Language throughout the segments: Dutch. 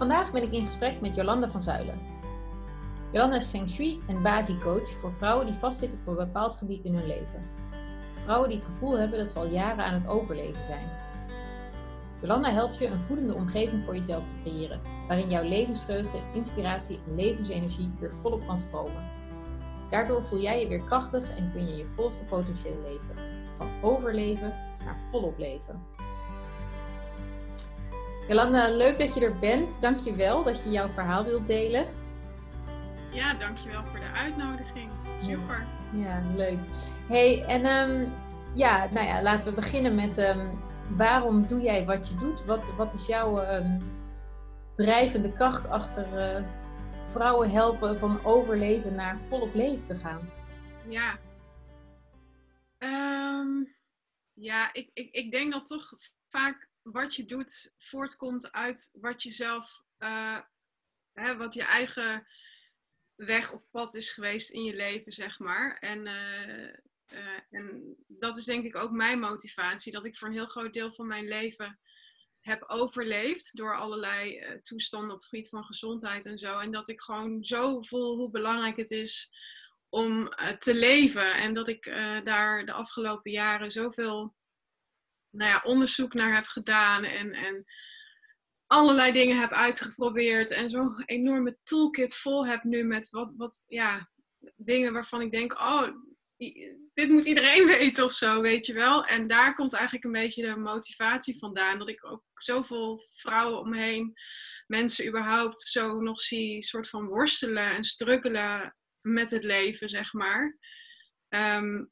Vandaag ben ik in gesprek met Jolanda van Zuilen. Jolanda is Feng Shui en Bazi-coach voor vrouwen die vastzitten op een bepaald gebied in hun leven. Vrouwen die het gevoel hebben dat ze al jaren aan het overleven zijn. Jolanda helpt je een voedende omgeving voor jezelf te creëren, waarin jouw levensvreugde, inspiratie en levensenergie weer volop kan stromen. Daardoor voel jij je weer krachtig en kun je je volste potentieel leven. Van overleven naar volop leven. Jolanda, leuk dat je er bent. Dank je wel dat je jouw verhaal wilt delen. Ja, dankjewel voor de uitnodiging. Super. Ja, leuk. Hey, en um, ja, nou ja, laten we beginnen met um, waarom doe jij wat je doet? Wat, wat is jouw um, drijvende kracht achter uh, vrouwen helpen van overleven naar volop leven te gaan? Ja. Ja, ik, ik, ik denk dat toch vaak wat je doet voortkomt uit wat je zelf, uh, hè, wat je eigen weg of pad is geweest in je leven, zeg maar. En, uh, uh, en dat is denk ik ook mijn motivatie, dat ik voor een heel groot deel van mijn leven heb overleefd door allerlei toestanden op het gebied van gezondheid en zo. En dat ik gewoon zo voel hoe belangrijk het is om te leven. En dat ik daar de afgelopen jaren zoveel nou ja, onderzoek naar heb gedaan en, en allerlei dingen heb uitgeprobeerd en zo'n enorme toolkit vol heb nu met wat, wat ja, dingen waarvan ik denk, oh, dit moet iedereen weten of zo, weet je wel. En daar komt eigenlijk een beetje de motivatie vandaan, dat ik ook zoveel vrouwen omheen, mensen überhaupt zo nog zie, soort van worstelen en struggelen met het leven, zeg maar. Ehm,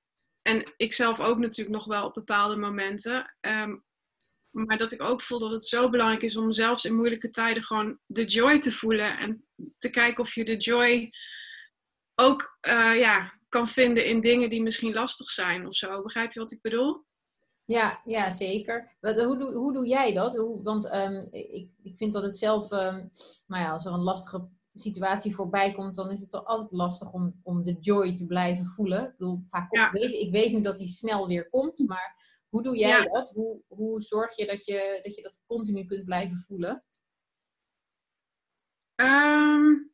en ik zelf ook natuurlijk nog wel op bepaalde momenten. Ehm, maar dat ik ook voel dat het zo belangrijk is om zelfs in moeilijke tijden gewoon de joy te voelen. En te kijken of je de joy ook uh, ja, kan vinden in dingen die misschien lastig zijn of zo. Begrijp je wat ik bedoel? Ja, ja zeker. Wat, hoe, doe, hoe doe jij dat? Hoe, want um, ik, ik vind dat het zelf, um, nou ja, als er een lastige situatie voorbij komt, dan is het toch altijd lastig om, om de joy te blijven voelen. Ik bedoel, vaak ja. weet, ik weet nu dat die snel weer komt, maar hoe doe jij ja. dat? Hoe, hoe zorg je dat, je dat je dat continu kunt blijven voelen? Um,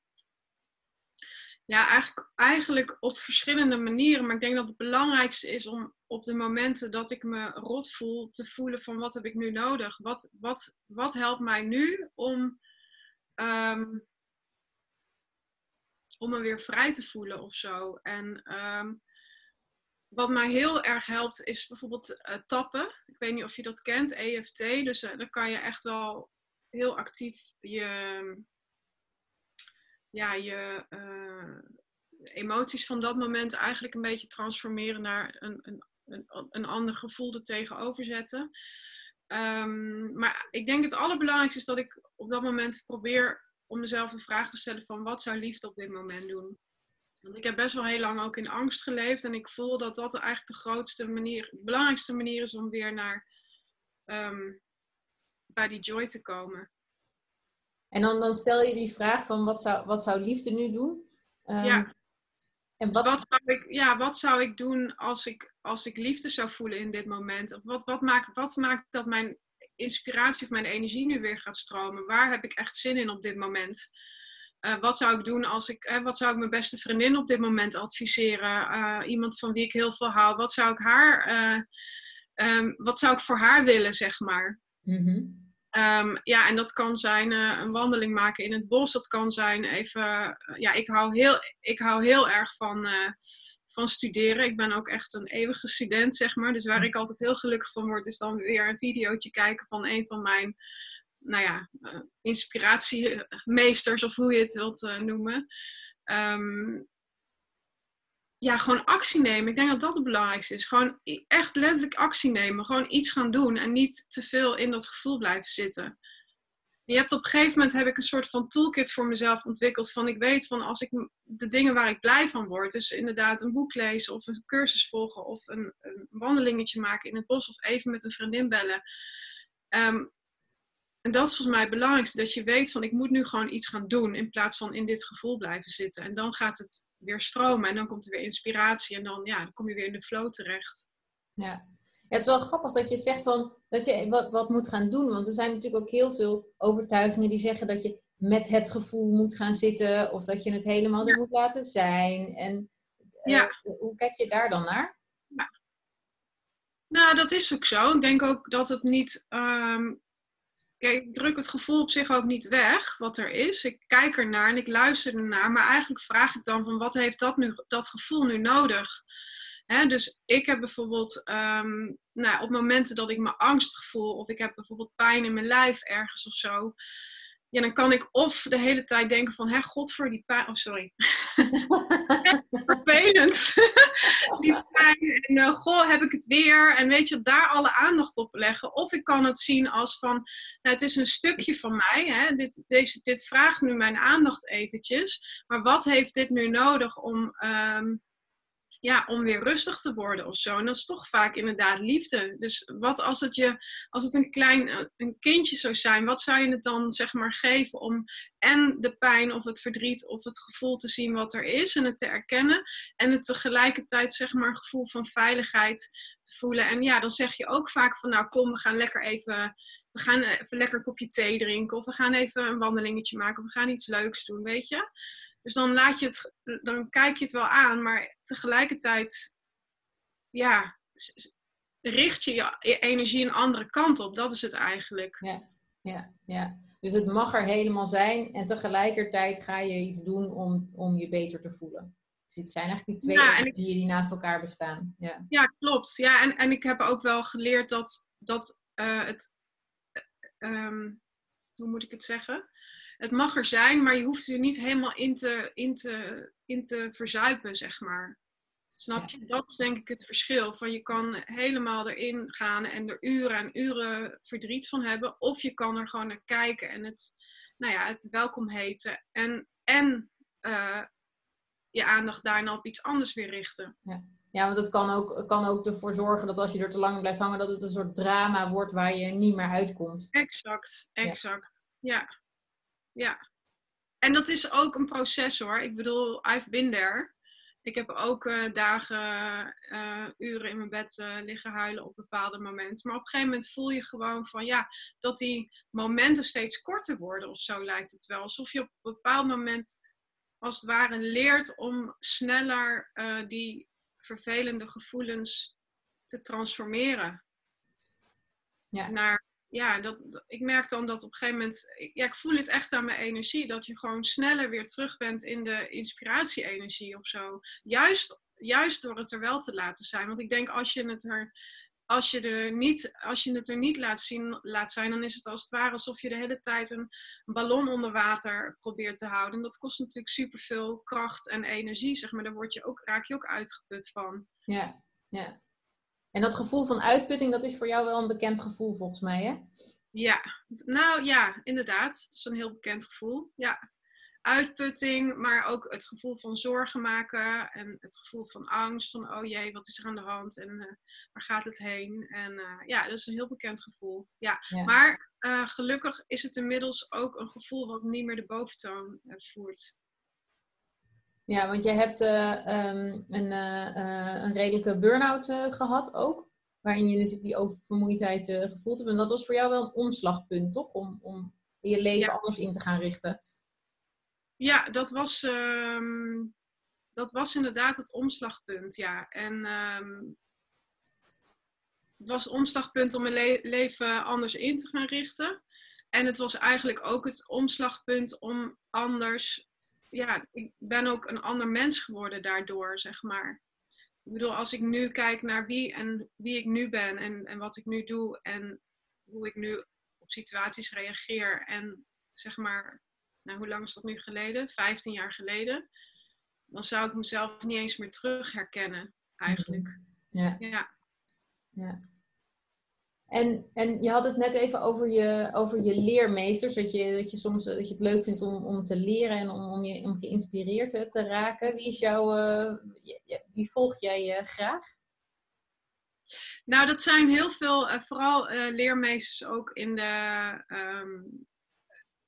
ja, eigenlijk, eigenlijk op verschillende manieren. Maar ik denk dat het belangrijkste is om op de momenten dat ik me rot voel, te voelen van wat heb ik nu nodig? Wat, wat, wat helpt mij nu om um, om me weer vrij te voelen of zo. En um, wat mij heel erg helpt is bijvoorbeeld uh, tappen. Ik weet niet of je dat kent, EFT. Dus uh, dan kan je echt wel heel actief je, ja, je uh, emoties van dat moment eigenlijk een beetje transformeren naar een, een, een, een ander gevoel er tegenover zetten. Um, maar ik denk het allerbelangrijkste is dat ik op dat moment probeer om mezelf een vraag te stellen van wat zou liefde op dit moment doen? Want ik heb best wel heel lang ook in angst geleefd en ik voel dat dat eigenlijk de grootste manier, de belangrijkste manier is om weer naar um, bij die joy te komen. En dan, dan stel je die vraag van wat zou, wat zou liefde nu doen? Um, ja. En wat... Wat, zou ik, ja, wat zou ik doen als ik, als ik liefde zou voelen in dit moment? Of wat, wat, maakt, wat maakt dat mijn inspiratie of mijn energie nu weer gaat stromen? Waar heb ik echt zin in op dit moment? Uh, wat zou ik doen als ik, uh, wat zou ik mijn beste vriendin op dit moment adviseren? Uh, iemand van wie ik heel veel hou. Wat zou ik haar, um, wat zou ik voor haar willen, zeg maar? Mm -hmm. um, ja, en dat kan zijn een wandeling maken in het bos. Dat kan zijn even, ja, ik hou heel, ik hou heel erg van van studeren. Ik ben ook echt een eeuwige student, zeg maar. Dus waar ik altijd heel gelukkig van word, is dan weer een videootje kijken van een van mijn, nou ja, uh, inspiratiemeesters, of hoe je het wilt uh, noemen. Um, ja, gewoon actie nemen. Ik denk dat dat het belangrijkste is. Gewoon echt letterlijk actie nemen. Gewoon iets gaan doen en niet te veel in dat gevoel blijven zitten. Je hebt op een gegeven moment heb ik een soort van toolkit voor mezelf ontwikkeld. Van ik weet van als ik de dingen waar ik blij van word. Dus inderdaad een boek lezen of een cursus volgen of een, een wandelingetje maken in het bos of even met een vriendin bellen. Ehm, en dat is volgens mij het belangrijkste. Dat je weet van ik moet nu gewoon iets gaan doen in plaats van in dit gevoel blijven zitten. En dan gaat het weer stromen en dan komt er weer inspiratie en dan, ja, dan kom je weer in de flow terecht. Ja, het is wel grappig dat je zegt van, dat je wat, wat moet gaan doen. Want er zijn natuurlijk ook heel veel overtuigingen die zeggen dat je met het gevoel moet gaan zitten. Of dat je het helemaal er moet laten zijn. En uh, ja. hoe kijk je daar dan naar? Ja. Nou, dat is ook zo. Ik denk ook dat het niet... Um, kijk, ik druk het gevoel op zich ook niet weg, wat er is. Ik kijk ernaar en ik luister ernaar. Maar eigenlijk vraag ik dan van, wat heeft dat, nu, dat gevoel nu nodig? Dus ik heb bijvoorbeeld um, nou, op momenten dat ik me angstig voel of ik heb bijvoorbeeld pijn in mijn lijf ergens of zo. Ja, dan kan ik of de hele tijd denken van, hè, god voor die pijn. Oh, sorry. Vervelend. die pijn. En uh, goh, heb ik het weer. En weet je, daar alle aandacht op leggen. Of ik kan het zien als van, nou, het is een stukje van mij. Hè? Dit, deze, dit vraagt nu mijn aandacht eventjes. Maar wat heeft dit nu nodig om... Um, ja, om weer rustig te worden of zo. En dat is toch vaak inderdaad liefde. Dus wat als het, je, als het een klein eh, een kindje zou zijn, wat zou je het dan zeg maar geven om en de pijn of het verdriet of het gevoel te zien wat er is en het te erkennen en het tegelijkertijd zeg maar een gevoel van veiligheid te voelen. En ja, dan zeg je ook vaak van nou kom, we gaan lekker even we gaan even lekker een kopje thee drinken of we gaan even een wandelingetje maken of we gaan iets leuks doen, weet je. Dus dan, laat je het, dan kijk je het wel aan, maar tegelijkertijd ja, richt je je energie een andere kant op. Dat is het eigenlijk. Ja, ja, ja. Dus het mag er helemaal zijn en tegelijkertijd ga je iets doen om, om je beter te voelen. Dus het zijn eigenlijk die twee ja, die naast elkaar bestaan. Ja, ja klopt. Ja, en, en ik heb ook wel geleerd dat, dat uh, het... Uh, hoe moet ik het zeggen? Het mag er zijn, maar je hoeft er niet helemaal in te, in te, in te verzuipen, zeg maar. Snap je? Dat is denk ik het verschil. Van je kan helemaal erin gaan en er uren en uren verdriet van hebben. Of je kan er gewoon naar kijken en het, nou ja, het welkom heten. En, en uh, je aandacht daarna op iets anders weer richten. Ja. Ja, want dat kan ook, kan ook ervoor zorgen dat als je er te lang blijft hangen, dat het een soort drama wordt waar je niet meer uitkomt. Exact, exact. ja ja. En dat is ook een proces hoor. Ik bedoel, I've been there. Ik heb ook uh, dagen, uh, uren in mijn bed uh, liggen huilen op bepaalde momenten. Maar op een gegeven moment voel je gewoon van ja, dat die momenten steeds korter worden of zo lijkt het wel. Alsof je op een bepaald moment als het ware leert om sneller die vervelende gevoelens te transformeren. Ja. Naar ja, dat, ik merk dan dat op een gegeven moment, ja, ik voel het echt aan mijn energie, dat je gewoon sneller weer terug bent in de inspiratie-energie of zo. Juist, juist door het er wel te laten zijn. Want ik denk als je het er, als je er niet, als je het er niet laat, zien, laat zijn, dan is het als het ware alsof je de hele tijd een ballon onder water probeert te houden. En dat kost natuurlijk superveel kracht en energie, zeg maar. Daar word je ook, raak je ook uitgeput van. Ja, ja. En dat gevoel van uitputting, dat is voor jou wel een bekend gevoel volgens mij, hè? Ja, nou ja, inderdaad. Het is een heel bekend gevoel. Ja, uitputting, maar ook het gevoel van zorgen maken en het gevoel van angst. Van oh jee, wat is er aan de hand en uh, waar gaat het heen? En uh, ja, dat is een heel bekend gevoel. Ja, maar uh, gelukkig is het inmiddels ook een gevoel wat niet meer de boventoon voert. Ja, want je hebt uh, um, een, uh, een redelijke burn-out gehad ook. Waarin je natuurlijk die oververmoeidheid gevoeld hebt. En dat was voor jou wel een omslagpunt, toch? Om, om je leven anders in te gaan richten. Ja, dat was, um, dat was inderdaad het omslagpunt, ja. En um, het was het omslagpunt om mijn le leven anders in te gaan richten. En het was eigenlijk ook het omslagpunt om anders ja, ik ben ook een ander mens geworden daardoor, zeg maar. Ik bedoel, als ik nu kijk naar wie en wie ik nu ben en, en wat ik nu doe en hoe ik nu op situaties reageer en zeg maar, nou hoe lang is dat nu geleden? 15 jaar geleden. Dan zou ik mezelf niet eens meer terug herkennen, eigenlijk. Ja. ja. ja. En, en je had het net even over je, over je leermeesters, dat je, dat je soms dat je het leuk vindt om, om te leren en om, om, je, om geïnspireerd te raken. Wie, is jouw, uh, wie volg jij uh, graag? Nou, dat zijn heel veel, uh, vooral leermeesters ook in de, um,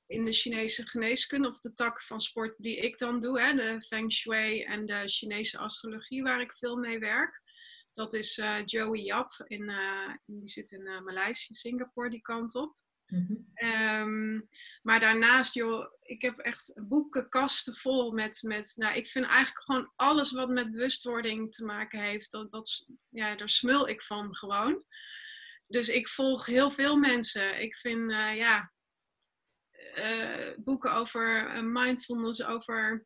in de Chinese geneeskunde, of de tak van sport die ik dan doe, hè, de Feng Shui en de Chinese astrologie, waar ik veel mee werk. Dat is uh, Joey Yap, in, uh, die zit in uh, Maleisië, Singapore, die kant op. Mm -hmm. um, maar daarnaast, joh, ik heb echt boekenkasten vol met, met, nou, ik vind eigenlijk gewoon alles wat met bewustwording te maken heeft, dat, dat, ja, daar smul ik van gewoon. Dus ik volg heel veel mensen. Ik vind, ja, boeken over mindfulness, over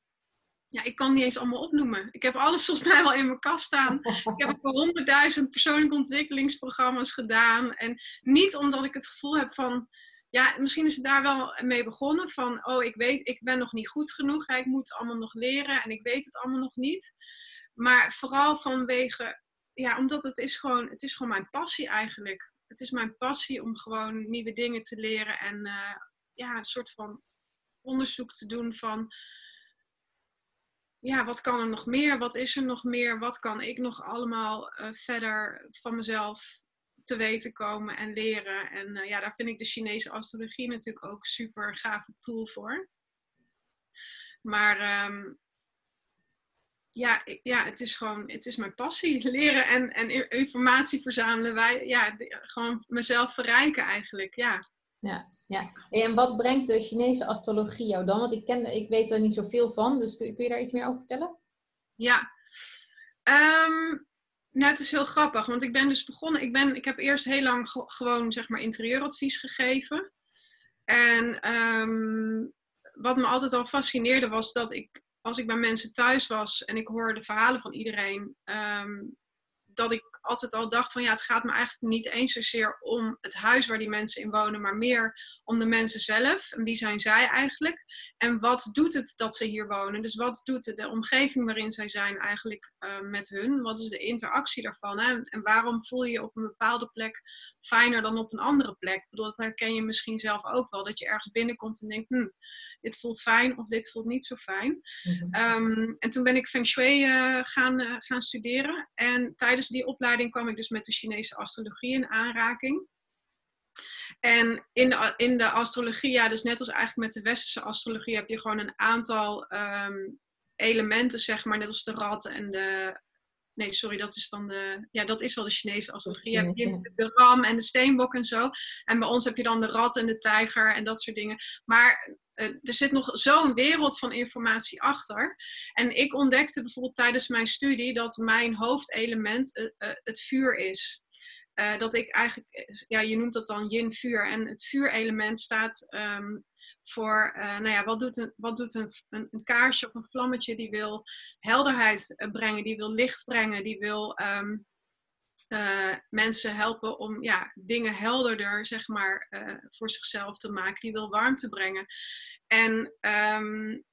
ja, ik kan niet eens allemaal opnoemen. Ik heb alles volgens mij al in mijn kast staan. Ik heb voor honderdduizend persoonlijke ontwikkelingsprogramma's gedaan. En niet omdat ik het gevoel heb van, ja, misschien is het daar wel mee begonnen. Van, oh, ik weet, ik ben nog niet goed genoeg. Ik moet het allemaal nog leren en ik weet het allemaal nog niet. Maar vooral vanwege, ja, omdat het is gewoon, het is gewoon mijn passie eigenlijk. Het is mijn passie om gewoon nieuwe dingen te leren en uh, ja, een soort van onderzoek te doen van ja, wat kan er nog meer? Wat is er nog meer? Wat kan ik nog allemaal uh, verder van mezelf te weten komen en leren? En uh, ja, daar vind ik de Chinese astrologie natuurlijk ook super gave tool voor. Maar um, ja, ja, het is gewoon, het is mijn passie. Leren en, en informatie verzamelen. Wij, ja, gewoon mezelf verrijken eigenlijk, ja. Ja, ja. En wat brengt de Chinese astrologie jou dan? Want ik, ken, ik weet er niet zoveel van, dus kun, kun je daar iets meer over vertellen? Ja, um, nou het is heel grappig, want ik ben dus begonnen, ik, ben, ik heb eerst heel lang gewoon zeg maar interieuradvies gegeven. En um, wat me altijd al fascineerde was dat ik, als ik bij mensen thuis was en ik hoorde verhalen van iedereen, um, dat ik altijd al dacht van ja, het gaat me eigenlijk niet eens zozeer om het huis waar die mensen in wonen, maar meer om de mensen zelf. En wie zijn zij eigenlijk? En wat doet het dat ze hier wonen? Dus wat doet de omgeving waarin zij zijn eigenlijk uh, met hun? Wat is de interactie daarvan? En waarom voel je je op een bepaalde plek fijner dan op een andere plek? Bedoel, dat herken je misschien zelf ook wel. Dat je ergens binnenkomt en denkt, hm, dit voelt fijn of dit voelt niet zo fijn. Mm um, en toen ben ik Feng Shui uh, gaan, uh, gaan studeren. En tijdens die opleiding kwam ik dus met de Chinese astrologie in aanraking. En in de, in de astrologie, ja, dus net als eigenlijk met de westerse astrologie, heb je gewoon een aantal um, elementen, zeg maar, net als de rat en de. Nee, sorry, dat is dan de. Ja, dat is wel de Chinese astrologie. Je hebt de ram en de steenbok en zo. En bij ons heb je dan de rat en de tijger en dat soort dingen. Maar uh, er zit nog zo'n wereld van informatie achter. En ik ontdekte bijvoorbeeld tijdens mijn studie dat mijn hoofdelement uh, uh, het vuur is. Dat ik eigenlijk, ja, je noemt dat dan yin-vuur. En het vuurelement staat um, voor, uh, nou ja, wat doet, een, wat doet een, een, kaarsje of een vlammetje? Die wil helderheid uh, brengen, die wil licht brengen, die wil um, mensen helpen om ja, dingen helderder, zeg maar, voor zichzelf te maken. Die wil warmte brengen. En um,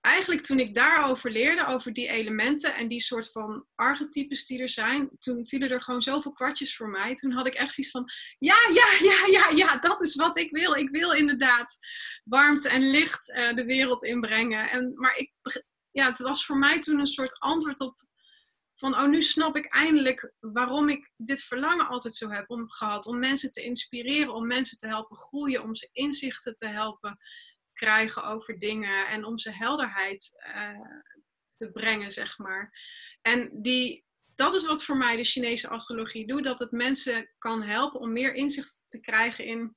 eigenlijk toen ik daarover leerde, over die elementen en die soort van archetypes die er zijn, toen vielen er gewoon zoveel kwartjes voor mij. Toen had ik echt zoiets van, ja, ja, ja, ja, ja, dat is wat ik wil. Ik wil inderdaad warmte en licht uh, de wereld inbrengen. En, maar ik, ja, het was voor mij toen een soort antwoord op van, oh, nu snap ik eindelijk waarom ik dit verlangen altijd zo heb om, gehad. Om mensen te inspireren, om mensen te helpen groeien, om ze inzichten te helpen krijgen over dingen en om ze helderheid uh, te brengen, zeg maar. En die, dat is wat voor mij de Chinese astrologie doet, dat het mensen kan helpen om meer inzicht te krijgen in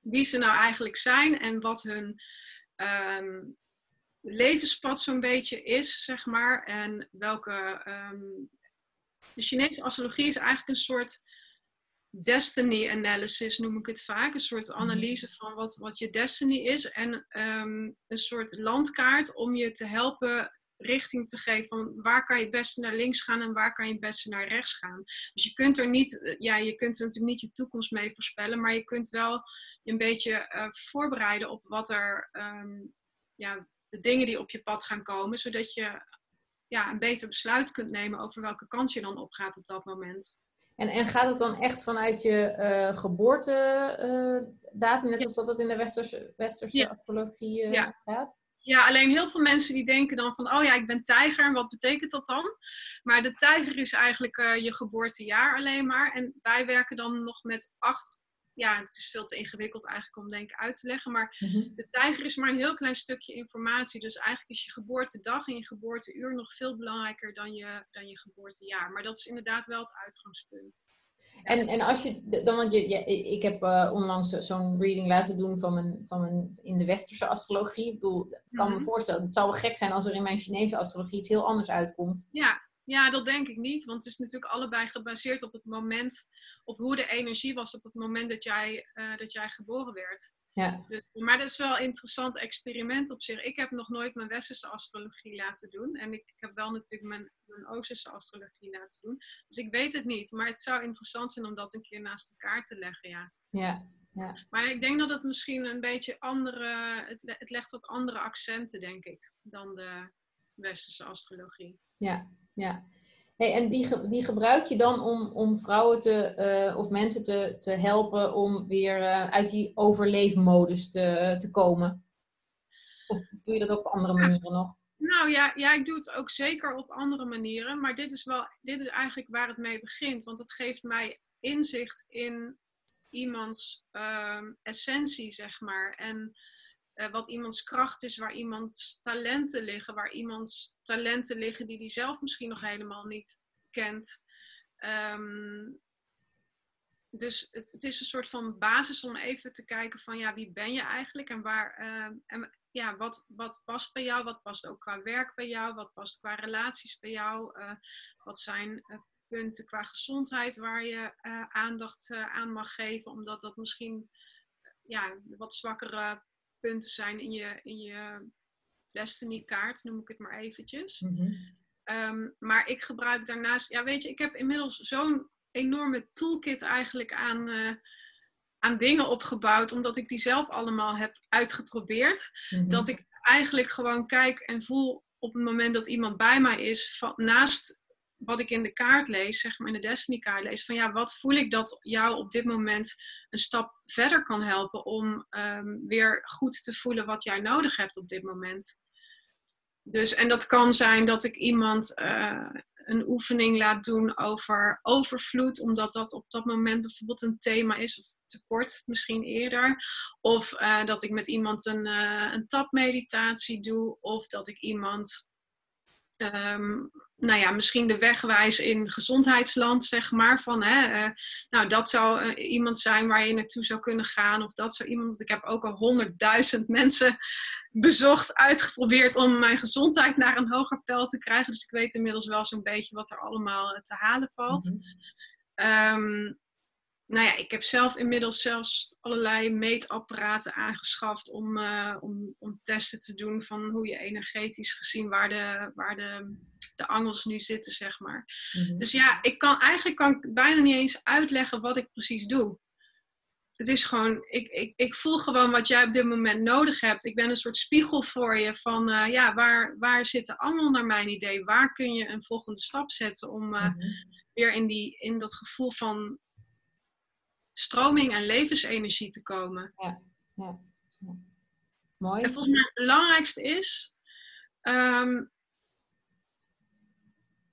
wie ze nou eigenlijk zijn en wat hun um, levenspad zo'n beetje is, zeg maar. En welke. Um, de Chinese astrologie is eigenlijk een soort destiny analysis noem ik het vaak. Een soort mhm. analyse van wat, wat je destiny is. En um, een soort landkaart om je te helpen richting te geven van waar kan je het beste naar links gaan en waar kan je het beste naar rechts gaan. Dus je kunt er niet, eh, ja, je kunt er natuurlijk niet je toekomst mee voorspellen, maar je kunt wel je een beetje uh, voorbereiden op wat er, um, ja, de dingen die op je pad gaan komen, zodat je ja, een beter besluit kunt nemen over welke kant je dan opgaat op dat moment. En, en gaat het dan echt vanuit je uh, geboortedatum, net als dat het in de westerse, westerse astrologie gaat? Ja, alleen heel veel mensen die denken dan van, oh ja, ik ben tijger, en wat betekent dat dan? Maar de tijger is eigenlijk je geboortejaar alleen maar. En wij werken dan nog met acht ja, het is veel te ingewikkeld eigenlijk om denk ik uit te leggen. Maar mhm. de tijger is maar een heel klein stukje informatie. Dus eigenlijk is je geboortedag en je geboorteuur nog veel belangrijker dan je, dan je geboortejaar. Maar dat is inderdaad wel het uitgangspunt. En, en als je dan, want je, ik heb uh, onlangs zo'n reading laten doen van mijn, van mijn in de westerse astrologie. Ik bedoel, ik kan me mhm. voorstellen, het zou wel gek zijn als er in mijn Chinese astrologie iets heel anders uitkomt. Ja, ja, dat denk ik niet. Want het is natuurlijk allebei gebaseerd op het moment, op hoe de energie was op het moment dat jij, uh, dat jij geboren werd. Ja. Dus, maar dat is wel een interessant experiment op zich. Ik heb nog nooit mijn westerse astrologie laten doen. En ik heb wel natuurlijk mijn, mijn oosterse astrologie laten doen. Dus ik weet het niet. Maar het zou interessant zijn om dat een keer naast elkaar te leggen, ja. Ja, ja. Maar ik denk dat het misschien een beetje andere... Het, het legt wat andere accenten, denk ik, dan de westerse astrologie. Ja, ja. Hey, en die, die gebruik je dan om, om vrouwen te, uh, of mensen te, te helpen om weer uh, uit die overleefmodus te, te komen? Of doe je dat ook op andere manieren nog? Nou ja, ja, ik doe het ook zeker op andere manieren. Maar dit is, wel, dit is eigenlijk waar het mee begint. Want het geeft mij inzicht in iemands uh, essentie, zeg maar. En uh, wat iemands kracht is, waar iemands talenten liggen, waar iemands talenten liggen die hij zelf misschien nog helemaal niet kent. Um, dus het, is een soort van basis om even te kijken van ja, wie ben je eigenlijk en waar uh, en ja, wat, wat past bij jou, wat past ook qua werk bij jou, wat past qua relaties bij jou, uh, wat zijn punten qua gezondheid waar je aandacht aan mag geven, omdat dat misschien ja, wat zwakkere punten zijn in je, in je Destiny kaart, noem ik het maar eventjes. Mhm. Ehm, maar ik gebruik daarnaast, ja weet je, ik heb inmiddels zo'n enorme toolkit eigenlijk aan, uh, aan dingen opgebouwd, omdat ik die zelf allemaal heb uitgeprobeerd. Mhm. Dat ik eigenlijk gewoon kijk en voel op het moment dat iemand bij mij is, van, naast wat ik in de kaart lees, zeg maar in de Destiny kaart lees, van ja, wat voel ik dat jou op dit moment een stap verder kan helpen om um, weer goed te voelen wat jij nodig hebt op dit moment. Dus, en dat kan zijn dat ik iemand uh, een oefening laat doen over overvloed, omdat dat op dat moment bijvoorbeeld een thema is, of tekort misschien eerder. Of uh, dat ik met iemand een, uh, een tapmeditatie doe, of dat ik iemand um, nou ja, misschien de wegwijs in gezondheidsland, zeg maar. Van, hè, uh, nou, dat zou uh, iemand zijn waar je naartoe zou kunnen gaan. Of dat zou iemand. Ik heb ook al honderdduizend mensen bezocht, uitgeprobeerd om mijn gezondheid naar een hoger peil te krijgen. Dus ik weet inmiddels wel zo'n beetje wat er allemaal uh, te halen valt. Mm -hmm nou ja, ik heb zelf inmiddels zelfs allerlei meetapparaten aangeschaft om, uh, om, om testen te doen van hoe je energetisch gezien waar de, waar de, de angels nu zitten, zeg maar. Mhm. Dus ja, ik kan eigenlijk kan ik bijna niet eens uitleggen wat ik precies doe. Het is gewoon, ik, ik, ik voel gewoon wat jij op dit moment nodig hebt. Ik ben een soort spiegel voor je van, uh, ja, waar, waar zit de angel naar mijn idee? Waar kun je een volgende stap zetten om uh, weer in, die, in dat gevoel van stroming en levensenergie te komen. Ja, ja, ja. Mooi. En volgens mij het belangrijkste is, ehm,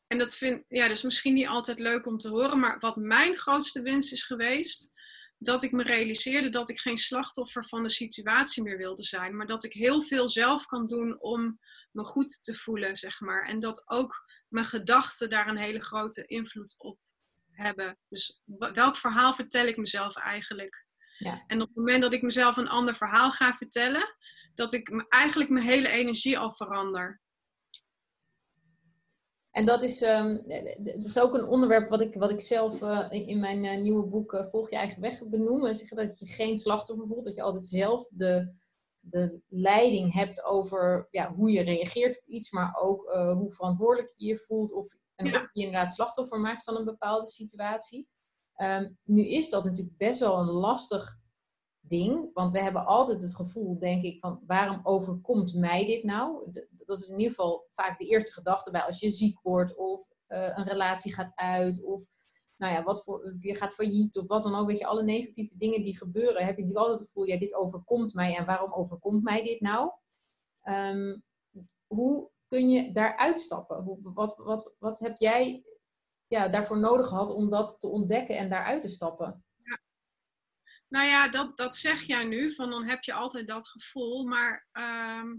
en dat vind ja, dus misschien niet altijd leuk om te horen, maar wat mijn grootste winst is geweest, dat ik me realiseerde dat ik geen slachtoffer van de situatie meer wilde zijn, maar dat ik heel veel zelf kan doen om me goed te voelen, zeg maar. En dat ook mijn gedachten daar een hele grote invloed op hebben. Dus welk verhaal vertel ik mezelf eigenlijk? Ja. En op het moment dat ik mezelf een ander verhaal ga vertellen, dat ik eigenlijk mijn hele energie al verander. En dat is, um, dat is ook een onderwerp wat ik, wat ik zelf uh, in mijn uh, nieuwe boek uh, Volg je eigen weg benoem. En zeggen dat je geen slachtoffer voelt, dat je altijd zelf de, de leiding hebt over ja, hoe je reageert op iets, maar ook hoe verantwoordelijk je je voelt of en ja. of je inderdaad slachtoffer maakt van een bepaalde situatie. Ehm, nu is dat natuurlijk best wel een lastig ding. Want we hebben altijd het gevoel, denk ik, van waarom overkomt mij dit nou? Dat is in ieder geval vaak de eerste gedachte bij als je ziek wordt of uh, een relatie gaat uit of nou ja, wat voor, je gaat failliet of wat dan ook, weet je, alle negatieve dingen die gebeuren, heb je natuurlijk altijd het gevoel, ja, dit overkomt mij en waarom overkomt mij dit nou? Ehm, hoe kun je daar uitstappen? Hoe, wat, wat, wat heb jij ja, daarvoor nodig gehad om dat te ontdekken en daaruit te stappen? Ja. Nou ja, dat, dat zeg jij nu, van dan heb je altijd dat gevoel, maar ehm,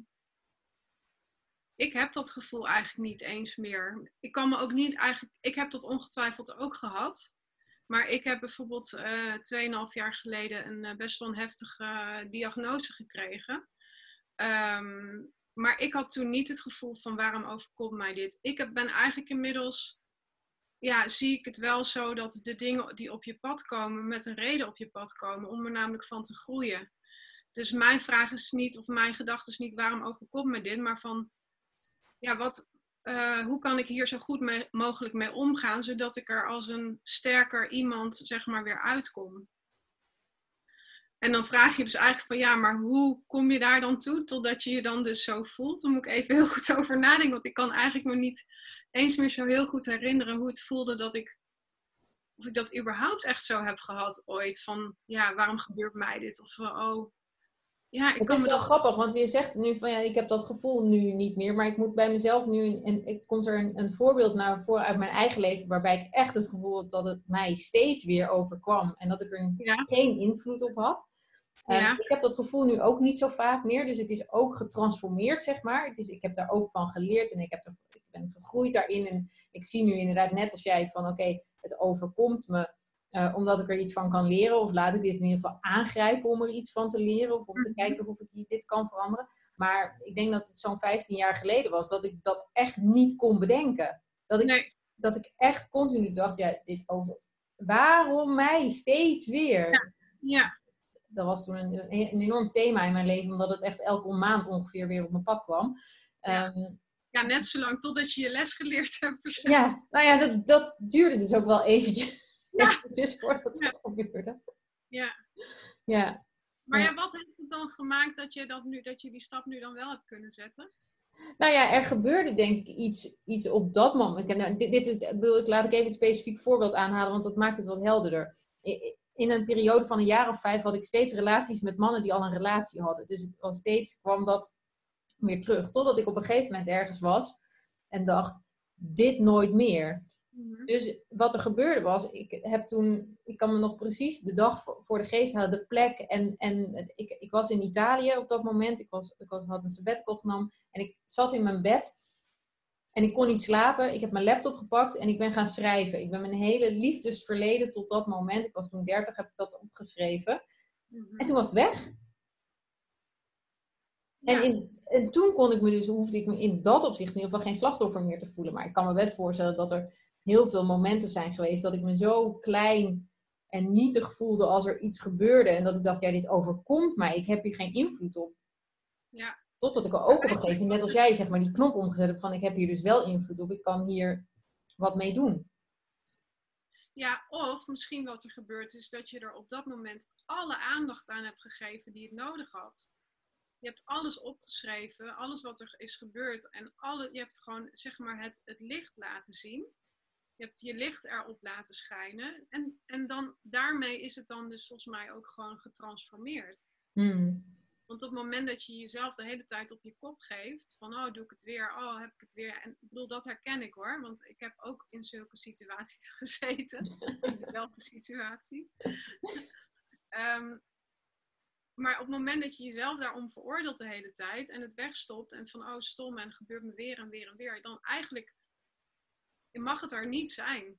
ik heb dat gevoel eigenlijk niet eens meer. Ik kan me ook niet eigenlijk, ik heb dat ongetwijfeld ook gehad. Maar ik heb bijvoorbeeld uh, eh, 2,5 jaar geleden een uh, best wel een heftige uh, diagnose gekregen. Ehm, maar ik had toen niet het gevoel van waarom overkomt mij dit. Ik ben eigenlijk inmiddels, ja, zie ik het wel zo dat de dingen die op je pad komen, met een reden op je pad komen, om er namelijk van te groeien. Dus mijn vraag is niet, of mijn gedachte is niet waarom overkomt mij dit, maar van, ja, wat, uh, hoe kan ik hier zo goed mogelijk mee omgaan, zodat ik er als een sterker iemand, zeg maar, weer uitkom. En dan vraag je dus eigenlijk van ja, maar hoe kom je daar dan toe totdat je je dan dus zo voelt? Dan moet ik even heel goed over nadenken, want ik kan eigenlijk me niet eens meer zo heel goed herinneren hoe het voelde dat ik, of ik dat überhaupt echt zo heb gehad ooit. Van ja, waarom gebeurt mij dit? Of oh, ja, ik het is wel grappig, want je zegt nu van ja, ik heb dat gevoel nu niet meer, maar ik moet bij mezelf nu, en het komt er een, een voorbeeld naar voren uit mijn eigen leven, waarbij ik echt het gevoel had dat het mij steeds weer overkwam en dat ik er geen invloed op had. Ja. ik heb dat gevoel nu ook niet zo vaak meer, dus het is ook getransformeerd, zeg maar. Dus ik heb daar ook van geleerd en ik, heb er, ik ben gegroeid daarin. En ik zie nu inderdaad, net als jij, van oké, het overkomt me uh, omdat ik er iets van kan leren. Of laat ik dit in ieder geval aangrijpen om er iets van te leren. Of om te mhm. kijken of ik dit kan veranderen. Maar ik denk dat het zo'n 15 jaar geleden was dat ik dat echt niet kon bedenken. Dat ik, dat ik echt continu dacht, ja, dit over... Waarom mij steeds weer? Ja. ja. Dat was toen een, een, enorm thema in mijn leven, omdat het echt elke maand ongeveer weer op mijn pad kwam. Ja. Ehm, ja, net zo lang totdat je je les geleerd hebt. Ja, nou ja, dat, dat duurde dus ook wel eventjes ja. dus voordat dat gebeurde. Ja. ja. Maar ja, wat heeft het dan gemaakt dat je, dat, nu, dat je die stap nu dan wel hebt kunnen zetten? Nou ja, er gebeurde denk ik iets, iets op dat moment. Nou, dit, dit, ik, laat ik even een specifiek voorbeeld aanhalen, want dat maakt het wat helderder. In een periode van een jaar of vijf had ik steeds relaties met mannen die al een relatie hadden. Dus het was steeds kwam dat weer terug. Totdat ik op een gegeven moment ergens was en dacht, dit nooit meer. Mhm. Dus wat er gebeurde was, ik heb toen, ik kan me nog precies de dag voor de geest halen, de plek. En, en ik, ik was in Italië op dat moment. Ik, was, ik was, had een sabbatical genomen. En ik zat in mijn bed. En ik kon niet slapen. Ik heb mijn laptop gepakt en ik ben gaan schrijven. Ik ben mijn hele liefdesverleden tot dat moment, ik was toen 30, heb ik dat opgeschreven. Mhm. En toen was het weg. En, in, en toen kon ik me dus, hoefde ik me in dat opzicht in ieder geval geen slachtoffer meer te voelen. Maar ik kan me best voorstellen dat er heel veel momenten zijn geweest dat ik me zo klein en nietig voelde als er iets gebeurde. En dat ik dacht, ja, dit overkomt mij. Ik heb hier geen invloed op. Ja. Totdat ik er ook op een gegeven moment, net als jij, zeg maar, die knop omgezet heb van ik heb hier dus wel invloed op. Ik kan hier wat mee doen. Ja, of misschien wat er gebeurt is dat je er op dat moment alle aandacht aan hebt gegeven die het nodig had. Je hebt alles opgeschreven, alles wat er is gebeurd en alle, je hebt gewoon zeg maar het, het licht laten zien. Je hebt je licht erop laten schijnen. En, en dan, daarmee is het dan dus volgens mij ook gewoon getransformeerd. Hmm. Want op het moment dat je jezelf de hele tijd op je kop geeft, van oh, doe ik het weer, oh, heb ik het weer. En ik bedoel, dat herken ik hoor, want ik heb ook in zulke situaties gezeten. in dezelfde situaties. um, maar op het moment dat je jezelf daarom veroordeelt de hele tijd en het wegstopt en van oh, stom en gebeurt me weer en weer en weer, dan eigenlijk mag het er niet zijn.